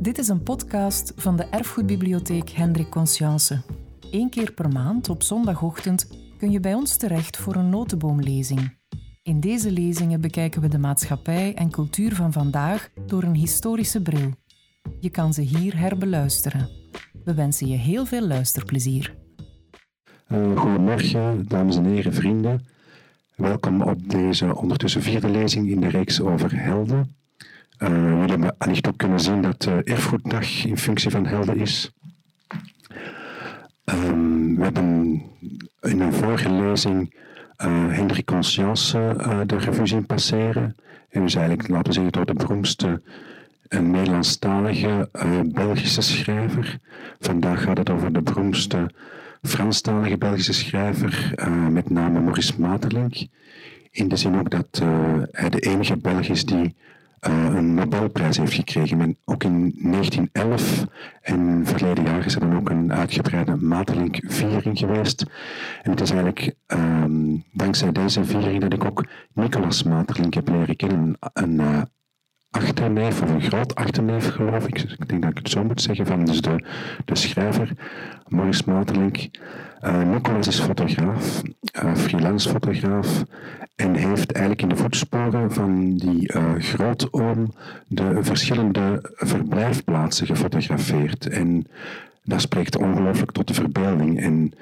Dit is een podcast van de Erfgoedbibliotheek Hendrik Conscience. Eén keer per maand op zondagochtend kun je bij ons terecht voor een notenboomlezing. In deze lezingen bekijken we de maatschappij en cultuur van vandaag door een historische bril. Je kan ze hier herbeluisteren. We wensen je heel veel luisterplezier. Uh, goedemorgen, dames en heren, vrienden. Welkom op deze ondertussen vierde lezing in de reeks over helden. Jullie hebben allicht ook kunnen zien dat uh, Erfgoeddag in functie van helden is. Um, we hebben in een vorige lezing uh, Hendrik Conscience de revue zien passeren. En dus eigenlijk, laten we zeggen, door de beroemdste een Nederlandstalige Belgische schrijver. Vandaag gaat het over de beroemdste Franstalige Belgische schrijver, met name Maurice Maeterlinck. In de zin ook dat hij de enige Belg is die een Nobelprijs heeft gekregen. Men, ook in 1911 en verleden jaar is er dan ook een uitgebreide Maeterlinck-viering geweest. En het is eigenlijk um, dankzij deze viering dat ik ook Nicolas Maeterlinck heb leren kennen. Een, een uh, achterneef, of een groot achterneef geloof ik. Ik denk dat ik het zo moet zeggen, van dus de, de schrijver Maurice Maeterlinck. Uh, Nicolas is fotograaf, uh, freelance fotograaf en heeft eigenlijk in de voetsporen van die uh, grootoom de verschillende verblijfplaatsen gefotografeerd. En dat spreekt ongelooflijk tot de verbeelding. En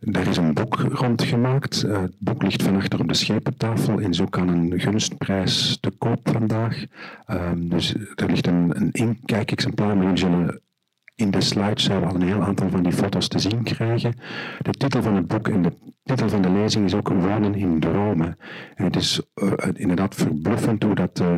daar is een boek rondgemaakt. Uh, het boek ligt van achter op de schepentafel en zo kan een gunstprijs te koop vandaag. Um, dus er ligt een, een inkijkexemplaar, maar jullie in de slideshow al een heel aantal van die foto's te zien krijgen. De titel van het boek en de titel van de lezing is ook Wonen in Dromen. En het is uh, inderdaad verbluffend hoe dat uh,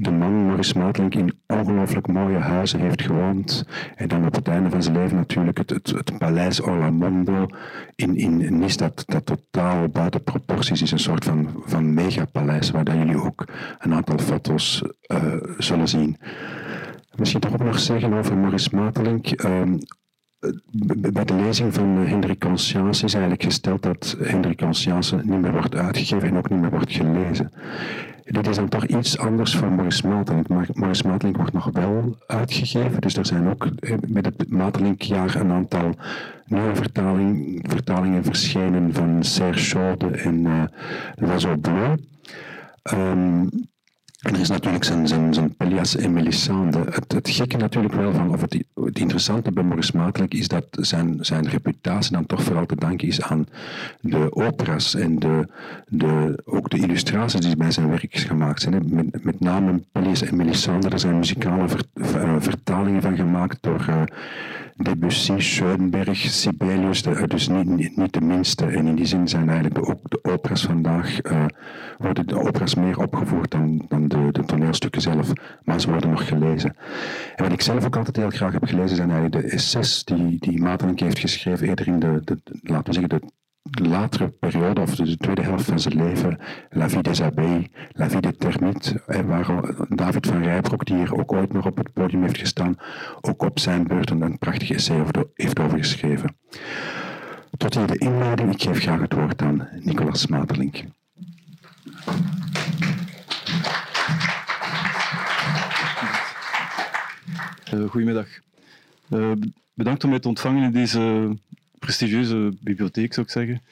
de man Maurice Maeterlinck in ongelooflijk mooie huizen heeft gewoond. En dan op het einde van zijn leven natuurlijk het, het, het Paleis Orlamondo in, in Nice, dat, dat totaal buiten proporties is. Een soort van, van megapaleis, waar jullie ook een aantal foto's uh, zullen zien. Misschien toch ook nog zeggen over Maurice Maeterlinck. Um, bij de lezing van Hendrik Conscience is eigenlijk gesteld dat Hendrik Conscience niet meer wordt uitgegeven en ook niet meer wordt gelezen. Dit is dan toch iets anders van Maurice Maeterlinck. Maurice Maeterlinck wordt nog wel uitgegeven, dus er zijn ook eh, met het Maeterlinck-jaar een aantal nieuwe vertaling, vertalingen verschenen van Serge Chaude en uh, L'Oiseau Bleu. Er is natuurlijk zijn, zijn, zijn Pellias en Melisande. Het, gekke natuurlijk wel van, of het, interessante bij Maurice Maeterlinck is dat zijn, zijn reputatie dan toch vooral te danken is aan de operas en de, de, ook de illustraties die bij zijn werk gemaakt zijn. Met, met name Pellias en Melisande, er zijn muzikale ver, vertalingen van gemaakt door uh, Debussy, Schoenberg, Sibelius, dus niet, niet de minste. En in die zin zijn eigenlijk ook de operas vandaag, uh, worden de operas meer opgevoerd dan, dan de, de, toneelstukken zelf, maar ze worden nog gelezen. En wat ik zelf ook altijd heel graag heb gelezen, zijn eigenlijk de essays die, die Maeterlinck heeft geschreven, eerder in de, laten we zeggen, de latere periode, of de tweede helft van zijn leven, La Vie des Abeilles, La Vie des Termites, waar David van Rijbroek, die hier ook ooit nog op het podium heeft gestaan, ook op zijn beurt een prachtig essay heeft over geschreven. Tot hier de inleiding. Ik geef graag het woord aan Nicolas Maeterlinck. Uh, goedemiddag. Uh, bedankt om mij te ontvangen in deze prestigieuze bibliotheek, zou ik zeggen.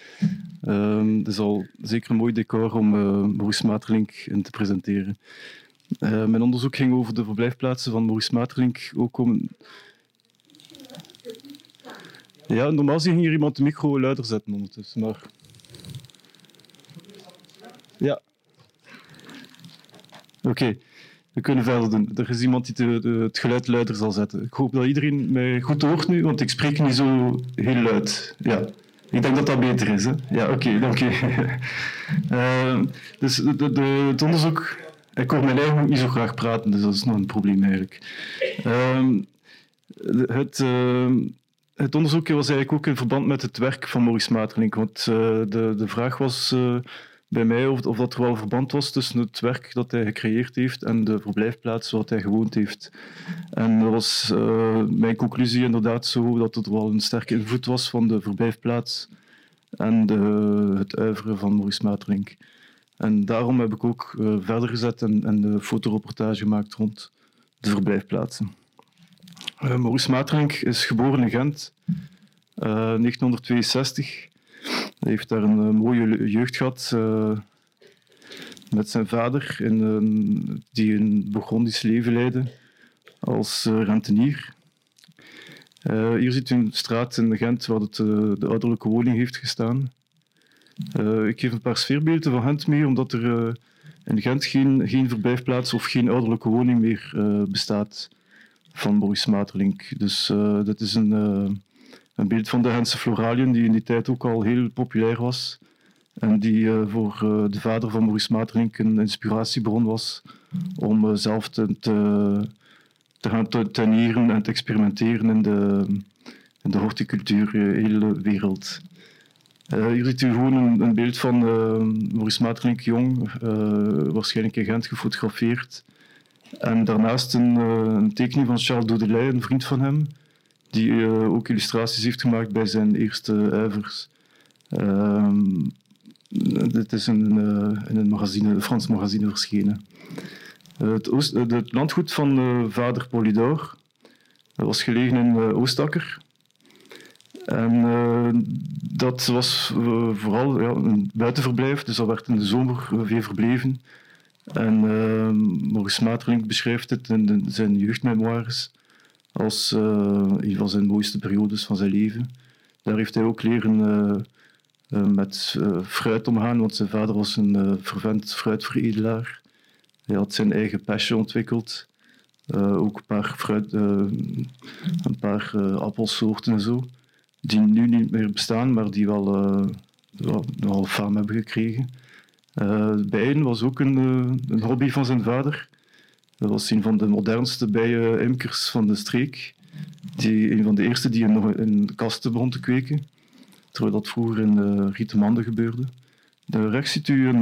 Um, het is al zeker een mooi decor om uh, Maurice Maeterlinck in te presenteren. Uh, mijn onderzoek ging over de verblijfplaatsen van Maurice Maeterlinck. Ook om... Ja, normaal ging hier iemand de micro luider zetten ondertussen, maar... Ja. Oké. We kunnen verder doen. Er is iemand die de, het geluid luider zal zetten. Ik hoop dat iedereen mij goed hoort nu, want ik spreek niet zo heel luid. Ja. Ik denk dat dat beter is. Hè? Ja, oké, dank je. uh, dus de, het onderzoek... Ik hoor mijn eigen niet zo graag praten, dus dat is nog een probleem eigenlijk. Uh, het, uh, het onderzoek was eigenlijk ook in verband met het werk van Maurice Maeterlinck. Want uh, de, de vraag was uh, bij mij of, of dat er wel verband was tussen het werk dat hij gecreëerd heeft en de verblijfplaats waar hij gewoond heeft. En dat was uh, mijn conclusie inderdaad zo dat er wel een sterke invloed was van de verblijfplaats en het uiveren van Maurice Maeterlinck. En daarom heb ik ook uh, verder gezet en, en de fotoreportage gemaakt rond de verblijfplaatsen. Maurice Maeterlinck is geboren in Gent, 1962. Hij heeft daar een mooie jeugd gehad met zijn vader, in, die een Burgondisch leven leidde als rentenier. Uh, hier ziet u een straat in Gent waar het, de ouderlijke woning heeft gestaan. Ik geef een paar sfeerbeelden van Gent mee, omdat er in Gent geen, geen verblijfplaats of geen ouderlijke woning meer bestaat van Maurice Maeterlinck. Dus dat is een, een beeld van de Gentse Floraliën, die in die tijd ook al heel populair was. En die voor de vader van Maurice Maeterlinck een inspiratiebron was om zelf te, te te gaan tuinieren en te experimenteren in de, in de horticultuur, eh, hele wereld. Hier ziet u gewoon een, beeld van Maurice Maeterlinck jong, waarschijnlijk in Gent gefotografeerd. En daarnaast een, een tekening van Charles Daudelay, een vriend van hem, die ook illustraties heeft gemaakt bij zijn eerste uivers. Ehm, dit is in, in een, magazine, een Frans magazine verschenen. Eh, het, Oost, eh, het, landgoed van eh, vader Polydor was gelegen in Oostakker. En dat was vooral ja, een buitenverblijf, dus dat werd in de zomer veel verbleven. En Maurice Maeterlinck beschrijft het in zijn jeugdmemoires als een van zijn mooiste periodes van zijn leven. Daar heeft hij ook leren met fruit omgaan, want zijn vader was een fervent fruitveredelaar. Hij had zijn eigen passion ontwikkeld. Ook een paar, fruit, een paar appelsoorten en zo. Die nu niet meer bestaan, maar die wel, wel, wel hebben gekregen. bijen was ook een, een, hobby van zijn vader. Dat was een van de modernste bijen-imkers van de streek. Die, een van de eerste die nog in kasten begon te kweken. Terwijl dat vroeger in uh, Rietemande gebeurde. Daar rechts ziet u een,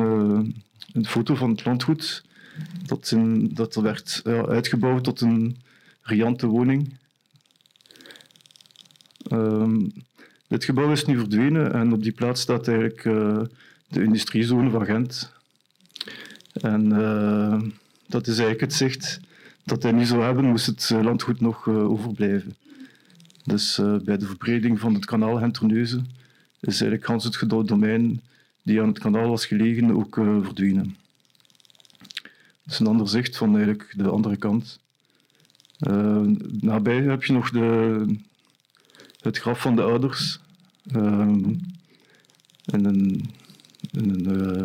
een foto van het landgoed dat, in, dat werd uitgebouwd tot een riante woning. Um, dit gebouw is nu verdwenen en op die plaats staat eigenlijk uh, de industriezone van Gent. En dat is eigenlijk het zicht dat hij niet zou hebben, moest het landgoed nog uh, overblijven. Dus bij de verbreding van het kanaal Gent-Terneuzen is eigenlijk gans het domein die aan het kanaal was gelegen ook verdwenen. Dat is een ander zicht van eigenlijk de andere kant. Uh, nabij heb je nog de, het graf van de ouders. Uh, in een, in een, uh,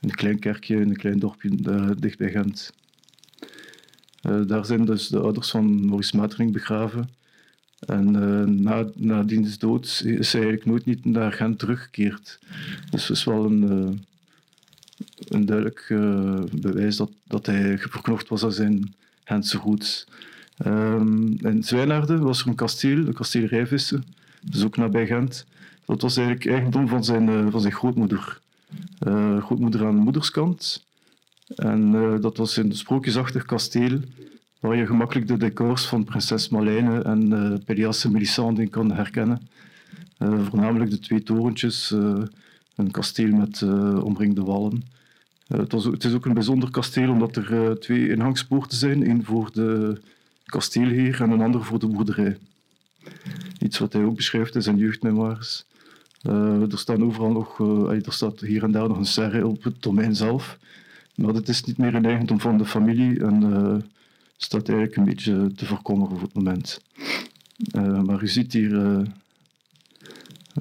een, klein kerkje, in een klein dorpje uh, dicht bij Gent. daar zijn dus de ouders van Maurice Matering begraven. En na, na diens dood is hij eigenlijk nooit niet naar Gent teruggekeerd. Dus het is wel een een duidelijk uh, bewijs dat, dat hij verknocht was aan zijn Gentse goed. Um, in Zwijnaarden was er een kasteel, een kasteel Rijvissen, dus ook nabij Gent. Dat was eigenlijk eigendom van zijn, uh, van zijn grootmoeder. Uh, grootmoeder aan de moederskant. En dat was een sprookjesachtig kasteel waar je gemakkelijk de decors van prinses Malijne en uh, Pelias en Melisande in kan herkennen. voornamelijk de twee torentjes, een kasteel met omringde wallen. Eh, het, was, het, is ook een bijzonder kasteel omdat er twee ingangspoorten zijn. één voor de kasteelheer en een ander voor de boerderij. Iets wat hij ook beschrijft in zijn jeugdmemoires. Uh, er staan overal nog, er staat hier en daar nog een serre op het domein zelf. Maar het is niet meer een eigendom van de familie en staat eigenlijk een beetje te voorkomen voor het moment. maar u ziet hier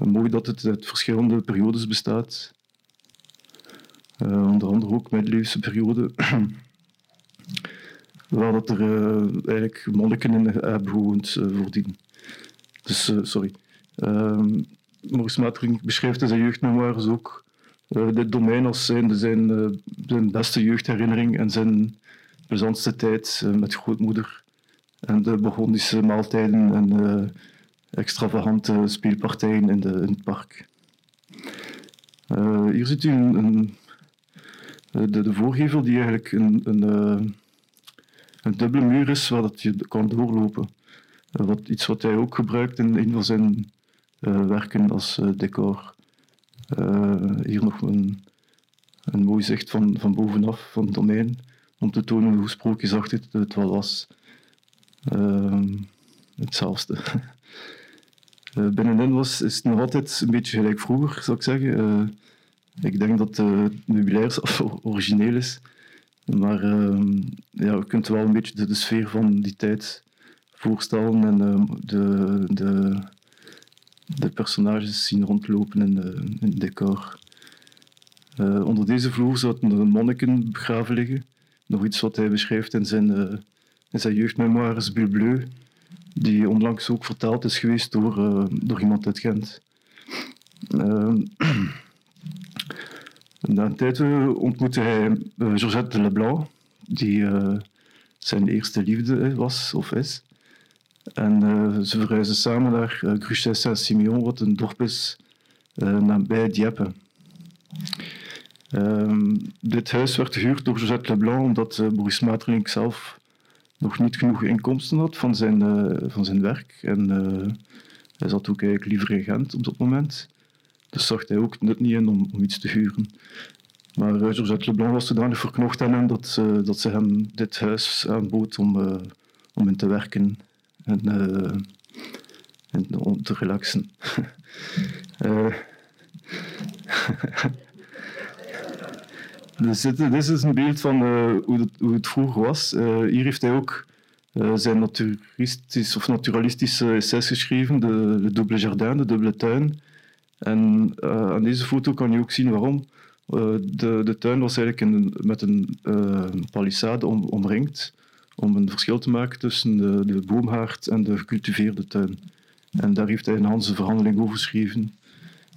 mooi dat het uit verschillende periodes bestaat. Uh, onder andere ook middeleeuwse periode, waar dat er uh, eigenlijk monniken in hebben gewoond uh, voordien. Dus, sorry. Ehm, Maurice Matering beschrijft in zijn jeugdmemoires ook dit domein als zijn, zijn, zijn beste jeugdherinnering en zijn plezantste tijd met grootmoeder en de Burgondische maaltijden en extravagante speelpartijen in, de, in het park. hier ziet u een, eh, de, de voorgevel die eigenlijk een, een, eh, een dubbele muur is waar dat je kan doorlopen. Eh, wat, iets wat hij ook gebruikt in een van zijn werken als decor. hier nog een, een mooi zicht van, van bovenaf, van het domein, om te tonen hoe sprookjesachtig het wel was. Ehm, hetzelfde. Binnenin was, is het nog altijd een beetje gelijk vroeger, zou ik zeggen. Ik denk dat het meubilair origineel is. Maar uh, ja, je kunt wel een beetje de, sfeer van die tijd voorstellen en de, de, de personages zien rondlopen in, in het decor. onder deze vloer zouden de monniken begraven liggen. Nog iets wat hij beschrijft in zijn, in zijn jeugdmemoires Bulle Bleu die onlangs ook vertaald is geweest door, uh, door iemand uit Gent. Uh, na een tijd ontmoette hij Georgette de Leblanc, die zijn eerste liefde was of is. En ze verhuisden samen naar uh, Gruchet Saint-Simeon, wat een dorp is nabij Dieppe. Ehm, dit huis werd gehuurd door Georgette Leblanc omdat Maurice Maeterlinck zelf nog niet genoeg inkomsten had van zijn, uh, van zijn werk. En uh, hij zat ook eigenlijk liever in Gent op dat moment. Dus zag hij ook net niet in om, om iets te huren. Maar uh, Georgette Leblanc was zodanig verknocht aan hem dat, uh, dat ze hem dit huis aanbood om, uh, om in te werken en, en om te relaxen. Dus dit, is een beeld van uh, hoe, het, hoe, het, vroeger was. Uh, hier heeft hij ook uh, zijn naturistisch of naturalistische essays geschreven, de, de dubbele jardin, de dubbele tuin. En aan deze foto kan je ook zien waarom. de, de tuin was eigenlijk met een palissade om, omringd, om een verschil te maken tussen de, de boomhaard en de gecultiveerde tuin. En daar heeft hij een Hanse verhandeling over geschreven,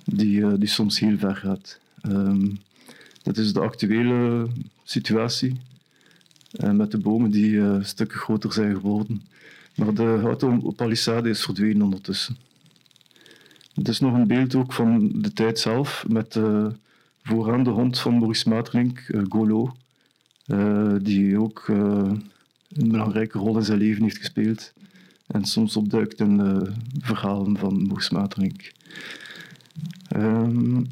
die, die soms heel ver gaat. Um, dat is de actuele situatie. En met de bomen die uh, stukken groter zijn geworden. Maar de houten palissade is verdwenen ondertussen. Het is nog een beeld ook van de tijd zelf, met uh, vooraan de hond van Maurice Maeterlinck, Golo, die ook een belangrijke rol in zijn leven heeft gespeeld. En soms opduikt in verhalen van Maeterlinck. Um,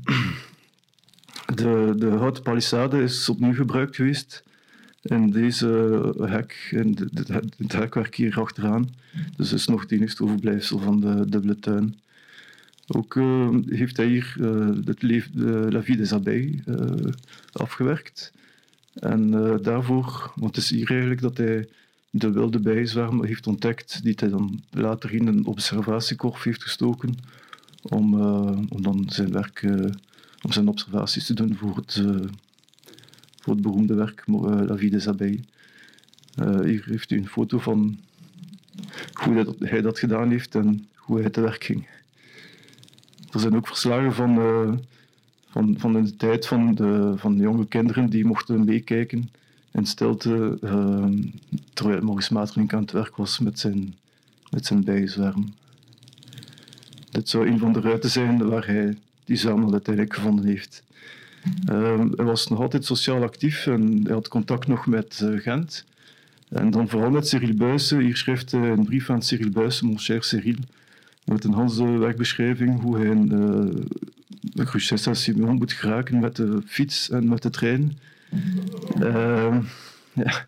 de, de houten palissade is opnieuw gebruikt geweest in deze hek, in de, de, het hekwerk hier achteraan. Dus is nog het enigste overblijfsel van de dubbele tuin. Ook uh, heeft hij hier uh, het de La Vie des afgewerkt. En daarvoor, want het is hier eigenlijk dat hij de wilde bijzwerm heeft ontdekt, die hij dan later in een observatiekorf heeft gestoken, om, om dan zijn werk om zijn observaties te doen voor het, voor het beroemde werk La Vie des Abeilles. Hier heeft u een foto van hoe hij dat, hij dat, gedaan heeft en hoe hij te werk ging. Er zijn ook verslagen van, van, van de tijd van de, van de jonge kinderen die mochten meekijken in stilte terwijl Maurice Maeterlinck aan het werk was met zijn, met zijn bijzwerm. Dit zou een van de ruiten zijn waar hij die Samuel uiteindelijk gevonden heeft. Um, hij was nog altijd sociaal actief en hij had contact nog met uh, Gent. En dan vooral met Cyril Buijsen. Hier schrijft hij een brief aan Cyril Buijsen, mon cher Cyril, met een Hanse wegbeschrijving hoe hij in uh, Crucessa Simon moet geraken met de fiets en met de trein. Uh, ja.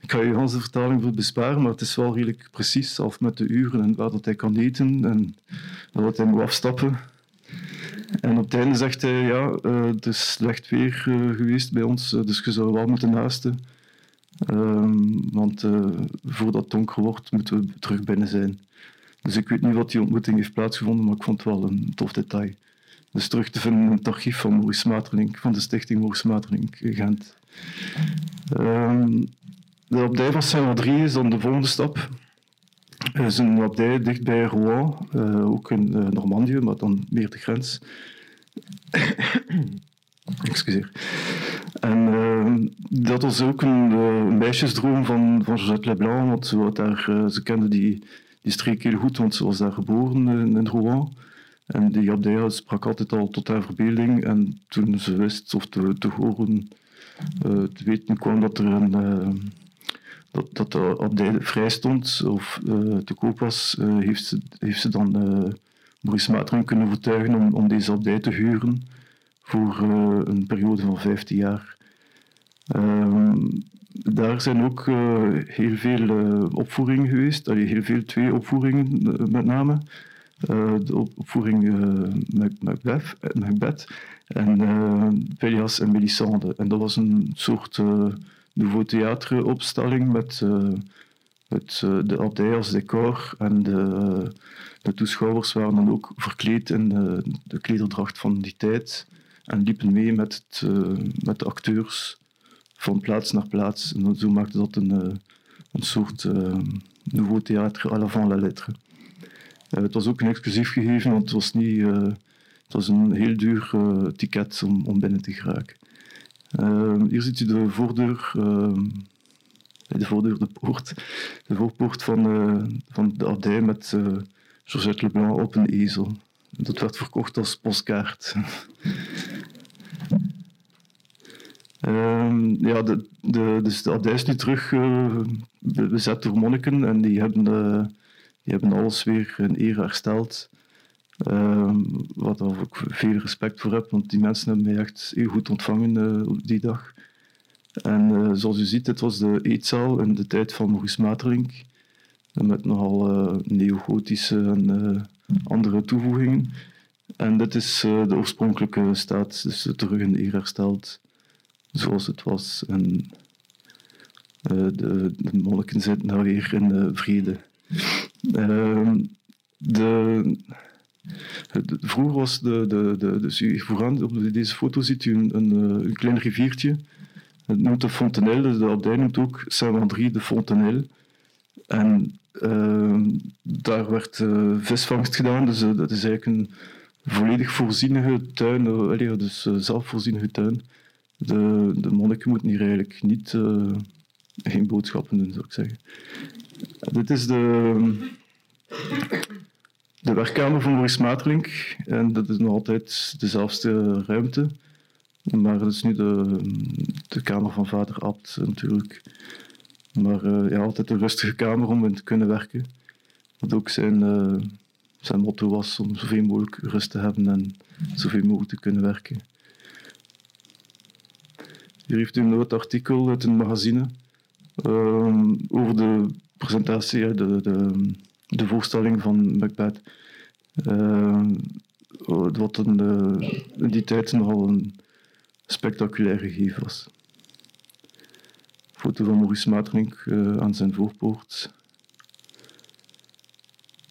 Ik ga je Hanse vertaling voor besparen, maar het is wel redelijk precies, zelf met de uren en waar dat hij kan eten en wat hij moet afstappen. En op het einde zegt hij, ja, uh, het is slecht weer uh, geweest bij ons, uh, dus je zou wel moeten naasten. Ehm, want voordat het donker wordt, moeten we terug binnen zijn. Dus ik weet niet wat die ontmoeting heeft plaatsgevonden, maar ik vond het wel een tof detail. Dus terug te vinden in het archief van Maurice Maeterlinck, van de stichting Maurice Maeterlinck Gent. Um, de abdij van Saint-André is dan de volgende stap. Er is een abdij dicht bij Rouen, uh, ook in uh, Normandië, maar dan meer de grens. Excuseer. En uh, dat was ook een uh, meisjesdroom van, van Josette Leblanc, want ze, daar, ze kende die, die streek heel goed, want ze was daar geboren in Rouen. En die abdij sprak altijd al tot haar verbeelding. En toen ze wist, of te, horen, te weten kwam dat er een dat, dat de abdij vrij stond of uh, te koop was, uh, heeft, ze, heeft ze dan uh, Maurice Materen kunnen overtuigen om, om deze abdij te huren voor een periode van 15 jaar. Um, daar zijn ook heel veel opvoeringen geweest. Allee, heel veel, twee opvoeringen met name. De opvoering Macbeth, Macbeth en uh, en Melisande. En dat was een soort uh, nouveau theateropstelling met, uh, met de abdij als decor. En de, de toeschouwers waren dan ook verkleed in de, de klederdracht van die tijd. En liepen mee met, het, met de acteurs van plaats naar plaats. En zo maakte dat een, een soort nouveau theater à l'avant la lettre. Het was ook een exclusief gegeven, want het was niet het was een heel duur uh, ticket om, om binnen te geraken. Uh, hier ziet u de voordeur, uh, de voordeur, de poort, de voorpoort van, uh, van de abdij met Georgette Leblanc op een ezel. Dat werd verkocht als postkaart. Ehm, ja, de, de, dus de abdij is nu terug bezet door monniken en die hebben, die hebben alles weer in eer hersteld. Uh, wat ik ook veel respect voor heb, want die mensen hebben mij echt heel goed ontvangen uh, op die dag. En uh, zoals u ziet, het was de eetzaal in de tijd van Maurice Maeterlinck, met nogal uh, neogotische en andere toevoegingen. En dit is de oorspronkelijke staat, dus terug in eer hersteld, zoals het was. En de, de monniken zitten nou weer in vrede. Ehm, de Vroeger was de, de, de, dus vooraan op deze foto ziet u een, een, eh, een klein riviertje. Het noemt de Fontenelle, de abdij noemt ook Saint-Mandry de Fontenelle. En uh, daar werd uh, visvangst gedaan, dus uh, dat is eigenlijk een volledig voorzienige tuin, uh, dus zelfvoorzienige tuin. De, de monniken moeten hier eigenlijk niet, geen boodschappen doen, zou ik zeggen. Dit is de de werkkamer van Maurice Maeterlinck. En dat is nog altijd dezelfde ruimte. Maar dat is nu de, de kamer van vader Abt natuurlijk. Maar uh, ja, altijd een rustige kamer om in te kunnen werken. Wat ook zijn, uh, zijn motto was om zoveel mogelijk rust te hebben en zoveel mogelijk te kunnen werken. Hier heeft u een artikel uit een magazine uh, over de presentatie, de, de, de voorstelling van Macbeth. Wat een, uh, in die tijd nogal een spectaculair gegeven was. Foto van Maurice Maeterlinck uh, aan zijn voorpoort.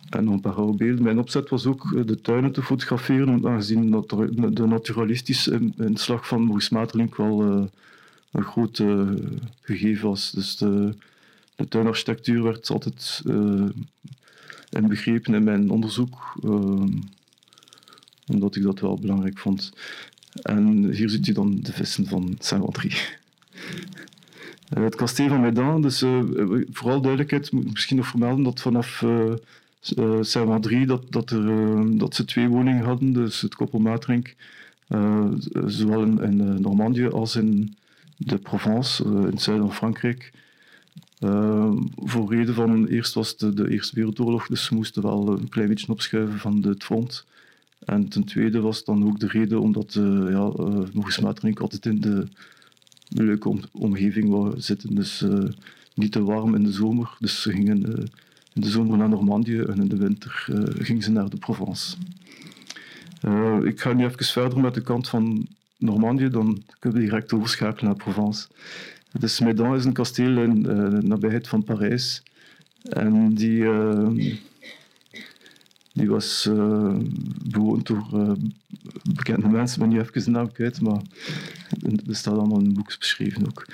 En een paar oude beelden. Mijn opzet was ook de tuinen te fotograferen, aangezien dat de naturalistische inslag van Maurice Maeterlinck wel een groot gegeven was. Dus de, de tuinarchitectuur werd altijd en begrepen in mijn onderzoek, ehm, omdat ik dat wel belangrijk vond. En hier ziet u dan de vissen van Saint-André. Eh, het kasteel van Medan, dus uh, vooral duidelijkheid, moet ik misschien nog vermelden dat vanaf Saint-André dat, dat, er, dat ze twee woningen hadden, dus het koppel Matrink, zowel in, in Normandië als in de Provence, in het zuiden van Frankrijk. Uh, voor reden van, eerst was het de, de, Eerste Wereldoorlog, dus ze moesten wel een klein beetje opschuiven van het front. En ten tweede was dan ook de reden omdat uh, ja, uh, altijd in de, leuke om, omgeving wou zitten. Dus uh, niet te warm in de zomer. Dus ze gingen in de zomer naar Normandië en in de winter gingen ze naar de Provence. ik ga nu even verder met de kant van Normandië, dan kunnen we direct overschakelen naar Provence. Dus Medan is een kasteel in uh, de nabijheid van Parijs. En die, die was uh, bewoond door bekende mensen. Ik ben nu even de naam kwijt, maar er staat allemaal in boek beschreven ook.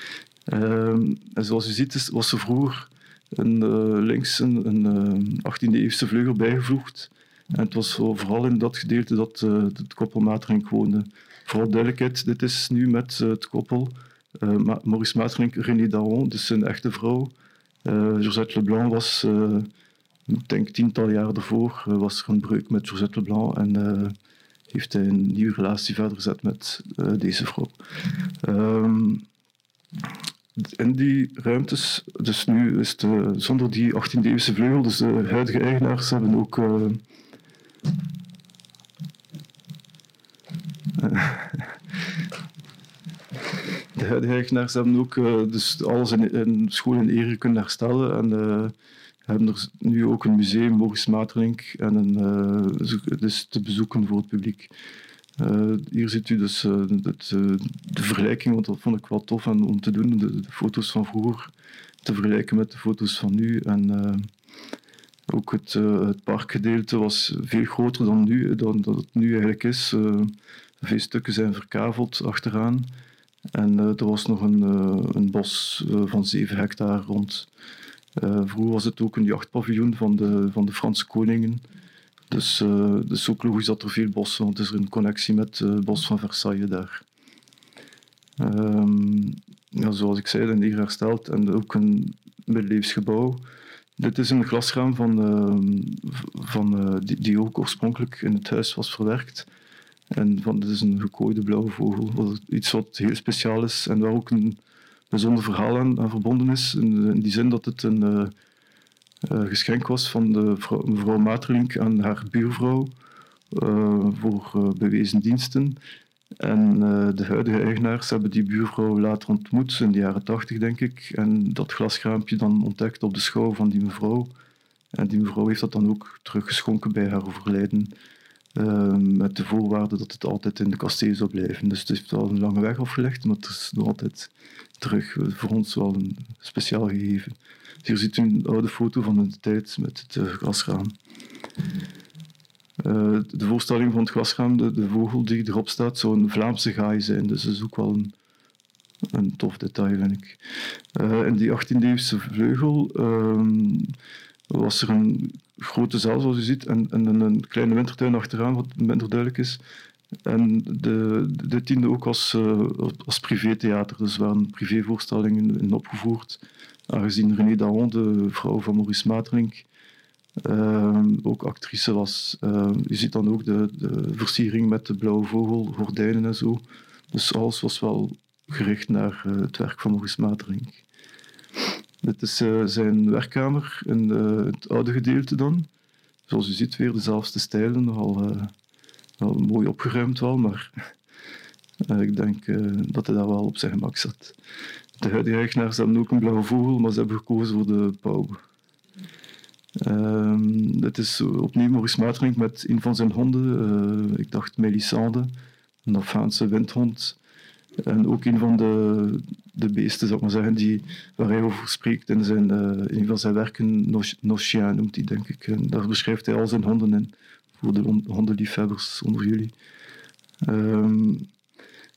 en zoals u ziet was er vroeger een, links een, een 18e-eeuwse vleugel bijgevoegd. En het was vooral in dat gedeelte dat het koppel Matering woonde. Vooral duidelijkheid, dit is nu met het koppel uh, Maurice Maeterlinck, René Daron, dus zijn echte vrouw. Uh, Josette Leblanc was, uh, ik denk tiental jaar daarvoor, was er een breuk met Josette Leblanc en heeft hij een nieuwe relatie verder gezet met deze vrouw. Um, in die ruimtes, dus nu is het zonder die 18e-eeuwse vleugel, dus de huidige eigenaars hebben ook de eigenaars hebben ook dus alles in, school in ere kunnen herstellen. En hebben er nu ook een museum, Maurice Materlink, en een, dus te bezoeken voor het publiek. hier ziet u dus de vergelijking, want dat vond ik wel tof om te doen, de, foto's van vroeger te vergelijken met de foto's van nu. En ook het, het parkgedeelte was veel groter dan, nu, dan dat het nu eigenlijk is. Veel stukken zijn verkaveld achteraan. En uh, er was nog een, een bos van 7 hectare rond. vroeger was het ook een jachtpaviljoen van de, van de Franse koningen. Dus, dus ook logisch dat er veel bossen, want er is een connectie met het bos van Versailles daar. Um, ja, zoals ik zei, een neer hersteld en ook een middeleeuws dit is een glasraam van, uh, van, die, die, ook oorspronkelijk in het huis was verwerkt. En van, dit is een gekooide blauwe vogel, iets wat heel speciaal is en waar ook een bijzonder verhaal aan, verbonden is. In, die zin dat het een uh, geschenk was van de vrouw, mevrouw Materlink aan haar buurvrouw voor bewezen diensten. En de huidige eigenaars hebben die buurvrouw later ontmoet, in de jaren tachtig denk ik. En dat glaskraampje dan ontdekt op de schouw van die mevrouw. En die mevrouw heeft dat dan ook teruggeschonken bij haar overlijden. Uh, met de voorwaarde dat het altijd in de kasteel zou blijven. Dus het heeft wel een lange weg afgelegd, maar het is nog altijd terug. Voor ons wel een speciaal gegeven. Hier ziet u een oude foto van de tijd met het uh, glasraam. Uh, de voorstelling van het glasraam, de, de, vogel die erop staat, zou een Vlaamse gaai zijn. Dus dat is ook wel een, een tof detail, vind ik. Uh, in die 18e-eeuwse vleugel uh, was er een grote zaal, zoals u ziet, en, en een kleine wintertuin achteraan, wat minder duidelijk is. En de, de diende ook als, uh, als privétheater, dus waren privévoorstellingen in opgevoerd. Aangezien René Daon, de vrouw van Maurice Materlink, Ehm, ook actrice was. Uh, je ziet dan ook de, de versiering met de blauwe vogel, gordijnen en zo. Dus alles was wel gericht naar het werk van Maurice Matering. Dit is uh, zijn werkkamer in het oude gedeelte dan. Zoals u ziet, weer dezelfde stijlen, nogal wel mooi opgeruimd wel, maar ik denk dat hij daar wel op zijn gemak zat. De huidige eigenaars hebben ook een blauwe vogel, maar ze hebben gekozen voor de pauw. Um, is opnieuw Maurice Maartring met een van zijn honden. Ik dacht Melisande, een Afghaanse windhond. En ook een van de, de beesten, zou ik maar zeggen, die, waar hij over spreekt in zijn, uh, een van zijn werken, Nochien noemt hij, denk ik. Daar beschrijft hij al zijn honden in, voor de hondenliefhebbers onder jullie. Um,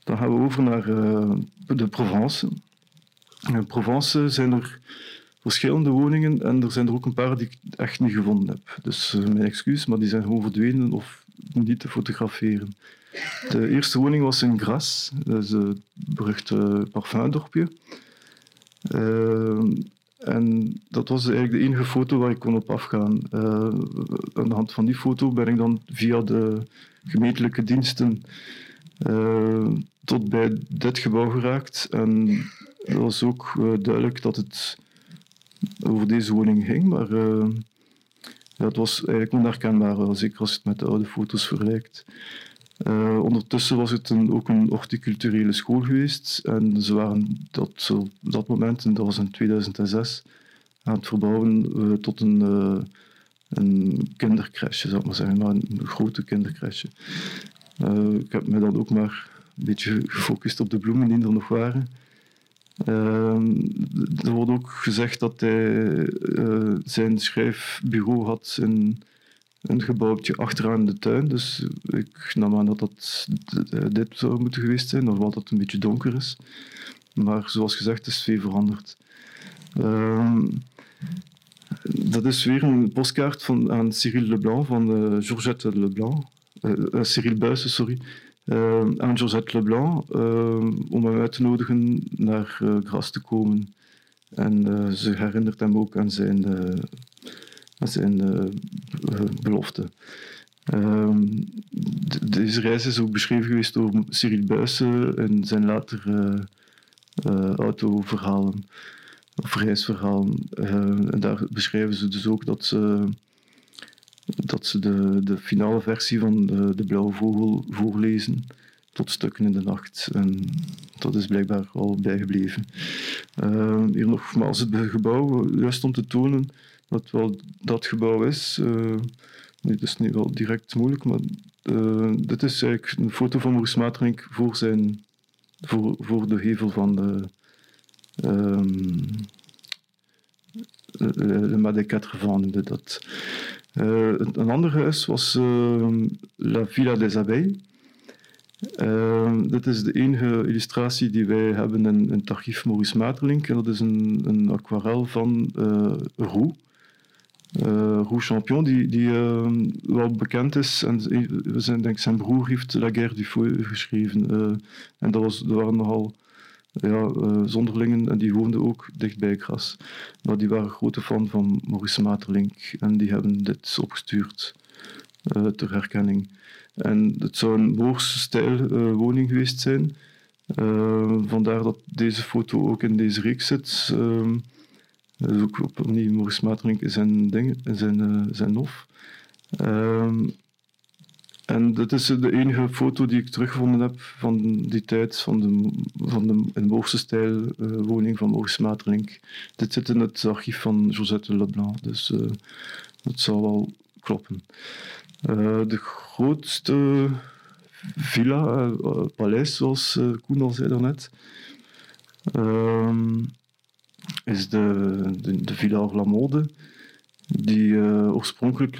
dan gaan we over naar uh, de Provence. In Provence zijn er verschillende woningen en er zijn er ook een paar die ik echt niet gevonden heb. Dus uh, mijn excuus, maar die zijn gewoon verdwenen of niet te fotograferen. De eerste woning was in Gras, dat is het beruchte parfumdorpje. Uh, en dat was eigenlijk de enige foto waar ik kon op afgaan. Uh, aan de hand van die foto ben ik dan via de gemeentelijke diensten tot bij dit gebouw geraakt. En het was ook duidelijk dat het over deze woning ging, maar ja, het was eigenlijk onherkenbaar, zeker als je het met de oude foto's vergelijkt. Uh, ondertussen was het een, ook een horticulturele school geweest en ze waren dat, op dat moment, en dat was in 2006, aan het verbouwen uh, tot een, een kindercrèche, zou ik maar zeggen, maar een, grote kindercrèche. ik heb me dan ook maar een beetje gefocust op de bloemen die er nog waren. Ehm, er wordt ook gezegd dat hij uh, zijn schrijfbureau had in een gebouwtje achteraan de tuin. Dus ik nam aan dat dat dit zou moeten geweest zijn, of dat een beetje donker is. Maar zoals gezegd is veel veranderd. Uh, dat is weer een postkaart van, aan Cyril Leblanc, van uh, Georgette Leblanc. Uh, Cyril Buijsen, sorry aan Josette Leblanc om hem uit te nodigen naar Gras te komen. En ze herinnert hem ook aan zijn, aan zijn belofte. Ehm, deze reis is ook beschreven geweest door Cyril Buijsen in zijn latere autoverhalen of reisverhalen. en daar beschrijven ze dus ook dat ze dat ze de, de finale versie van de, de Blauwe Vogel voorlezen tot stukken in de nacht. En dat is blijkbaar al bijgebleven. Uh, hier nogmaals het gebouw, juist om te tonen dat het wel dat gebouw is. Uh, dit is niet wel direct moeilijk, maar uh, dit is eigenlijk een foto van Maurice Maeterlinck voor, zijn, voor, voor de hevel van de, um, Quatre noemde dat. Uh, een ander huis was uh, La Villa des Abeilles. Uh, dit is de enige illustratie die wij hebben in, in het archief Maurice Maeterlinck. En dat is een, een aquarel van Roux. Roux Champion, die, die wel bekend is. En zijn, denk, zijn broer heeft La Guerre du Feu geschreven. en dat, was, dat waren nogal ja, uh, zonderlingen en die woonden ook dicht bij Gras. Maar die waren grote fan van Maurice Maeterlinck en die hebben dit opgestuurd uh, ter herkenning. En het zou een Boorse stijl uh, woning geweest zijn. vandaar dat deze foto ook in deze reeks zit. Dat is ook opnieuw Maurice Maeterlinck in zijn, ding, in zijn, zijn hof. En dat is de enige foto die ik teruggevonden heb van die tijd, van de, van de in Boorse stijl uh, woning van Maurice Maeterlinck. Dit zit in het archief van Josette Leblanc, dus dat zal wel kloppen. De grootste villa, paleis, zoals Koen al zei daarnet, ehm, is de, de, de Villa La Mode, die oorspronkelijk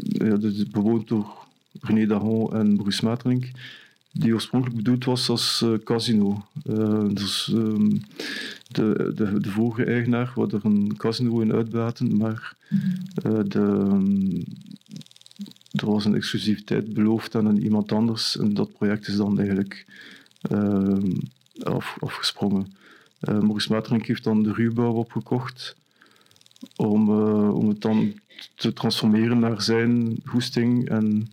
ja, bewoond door René Daron en Bruce Maeterlinck, die oorspronkelijk bedoeld was als uh, casino. Dus um, de, de, de vorige eigenaar wilde er een casino in uitbaten, maar de, er was een exclusiviteit beloofd aan iemand anders en dat project is dan eigenlijk af, afgesprongen. Maurice Maeterlinck heeft dan de ruwbouw opgekocht om, om het dan te transformeren naar zijn goesting en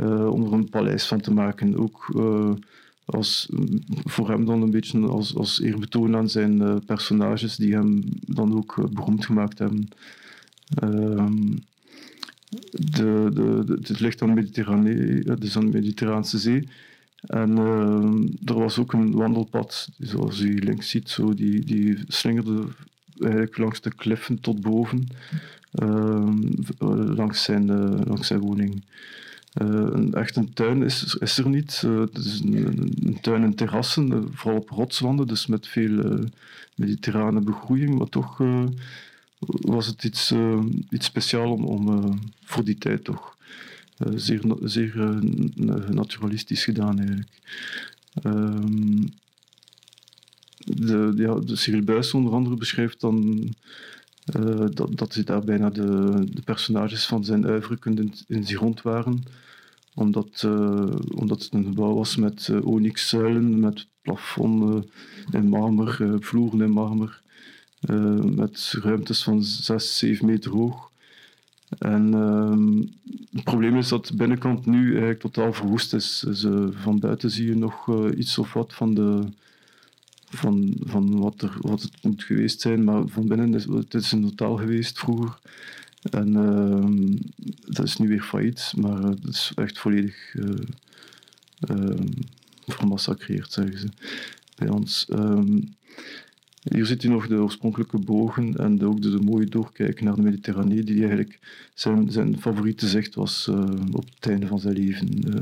uh, om er een paleis van te maken. Ook uh, als, voor hem dan een beetje als, als eerbetoon aan zijn uh, personages die hem dan ook beroemd gemaakt hebben. Ehm, de, de, de, het ligt aan, Mediterranee, dus aan de Mediterraanse Zee. En ehm, er was ook een wandelpad, zoals u links ziet, zo, die, die slingerde eigenlijk langs de kliffen tot boven, ehm, langs, zijn, langs zijn woning. Een, echt een tuin is, is er niet. Het is een, tuin en terrassen, vooral op rotswanden, dus met veel mediterrane begroeiing. Maar toch was het iets, iets speciaals om, om voor die tijd toch. Zeer zeer naturalistisch gedaan eigenlijk. Ehm, de, ja, de Cyril Buijs onder andere beschrijft dan dat, dat hij daar bijna de, de personages van zijn uivre in, in zich rond waren omdat, omdat het een gebouw was met uh, onyxzuilen, met plafond in marmer, vloeren in marmer, met ruimtes van 6, 7 meter hoog. En ehm, probleem is dat de binnenkant nu eigenlijk totaal verwoest is. Van buiten zie je nog iets of wat van, de, van, van wat, er, wat het moet geweest zijn, maar van binnen is het is een totaal geweest vroeger. En uh, dat is nu weer failliet, maar het eh, is echt volledig uh, uh, vermassacreerd, zeggen ze bij ons. Um, hier ziet u nog de oorspronkelijke bogen en ook de, mooie doorkijk naar de Mediterranee, die eigenlijk zijn, zijn favoriete zicht was uh, op het einde van zijn leven. Uh,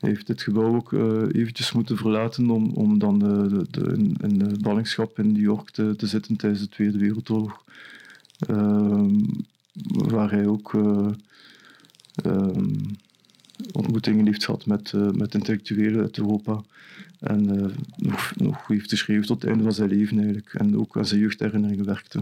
hij heeft dit gebouw ook uh, eventjes moeten verlaten om, om dan de, de, in, in ballingschap in New York te, te zitten tijdens de Tweede Wereldoorlog. Ehm, waar hij ook um, ontmoetingen heeft gehad met, met intellectuelen uit Europa. En uh, nog, nog heeft geschreven tot het einde van zijn leven eigenlijk. En ook aan zijn jeugdherinneringen werkte.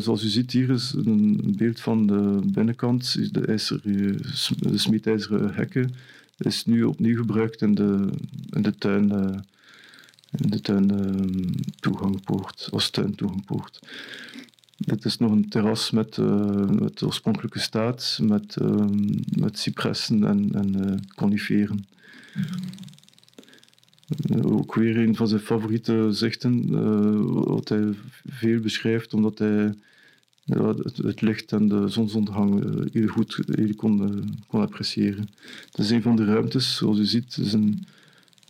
zoals u ziet hier is een beeld van de binnenkant. De, ijzer, de smietijzeren hekken is nu opnieuw gebruikt in de, in de tuin, in de tuin toegangpoort, als tuintoegangpoort. Dit is nog een terras met, uh, met oorspronkelijke staat, met, uh, met cipressen en, en uh, coniferen. Ook weer een van zijn favoriete zichten, wat hij veel beschrijft, omdat hij het, het, licht en de zonsondergang heel goed heel kon, kon appreciëren. Het is een van de ruimtes, zoals u ziet, is een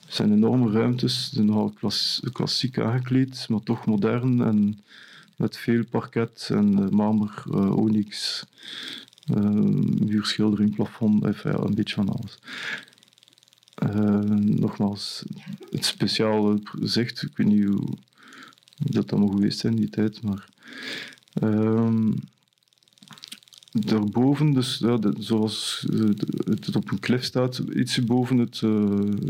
Het zijn enorme ruimtes, die nogal klassiek aangekleed, maar toch modern en met veel parket en marmer, onyx, muurschildering, plafond, even, ja, een beetje van alles. Nogmaals, het speciale zegt, ik weet niet hoe dat allemaal geweest zijn die tijd, maar ehm, daarboven, dus zoals het op een klif staat, iets boven het,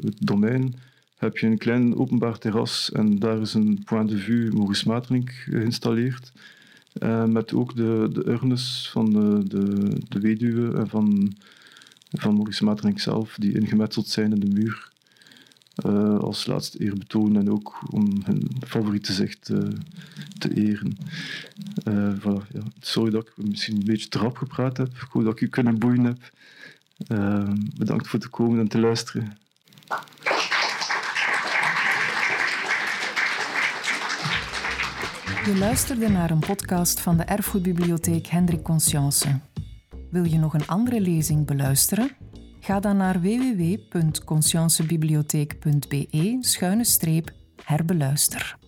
het domein, heb je een klein openbaar terras en daar is een point de vue Maurice geïnstalleerd. Met ook de, de urnes van de, de, de weduwe en van, van Maurice Maeterlinck zelf, die ingemetseld zijn in de muur. Uh, als laatste eerbetoon en ook om hun favoriete zicht uh, te eren. Voilà, ja. Sorry dat ik misschien een beetje trap gepraat heb. Hoop dat ik u kunnen boeien heb. bedankt voor te komen en te luisteren. Je luisterde naar een podcast van de Erfgoedbibliotheek Hendrik Conscience. Wil je nog een andere lezing beluisteren? Ga dan naar www.consciencebibliotheek.be-herbeluister.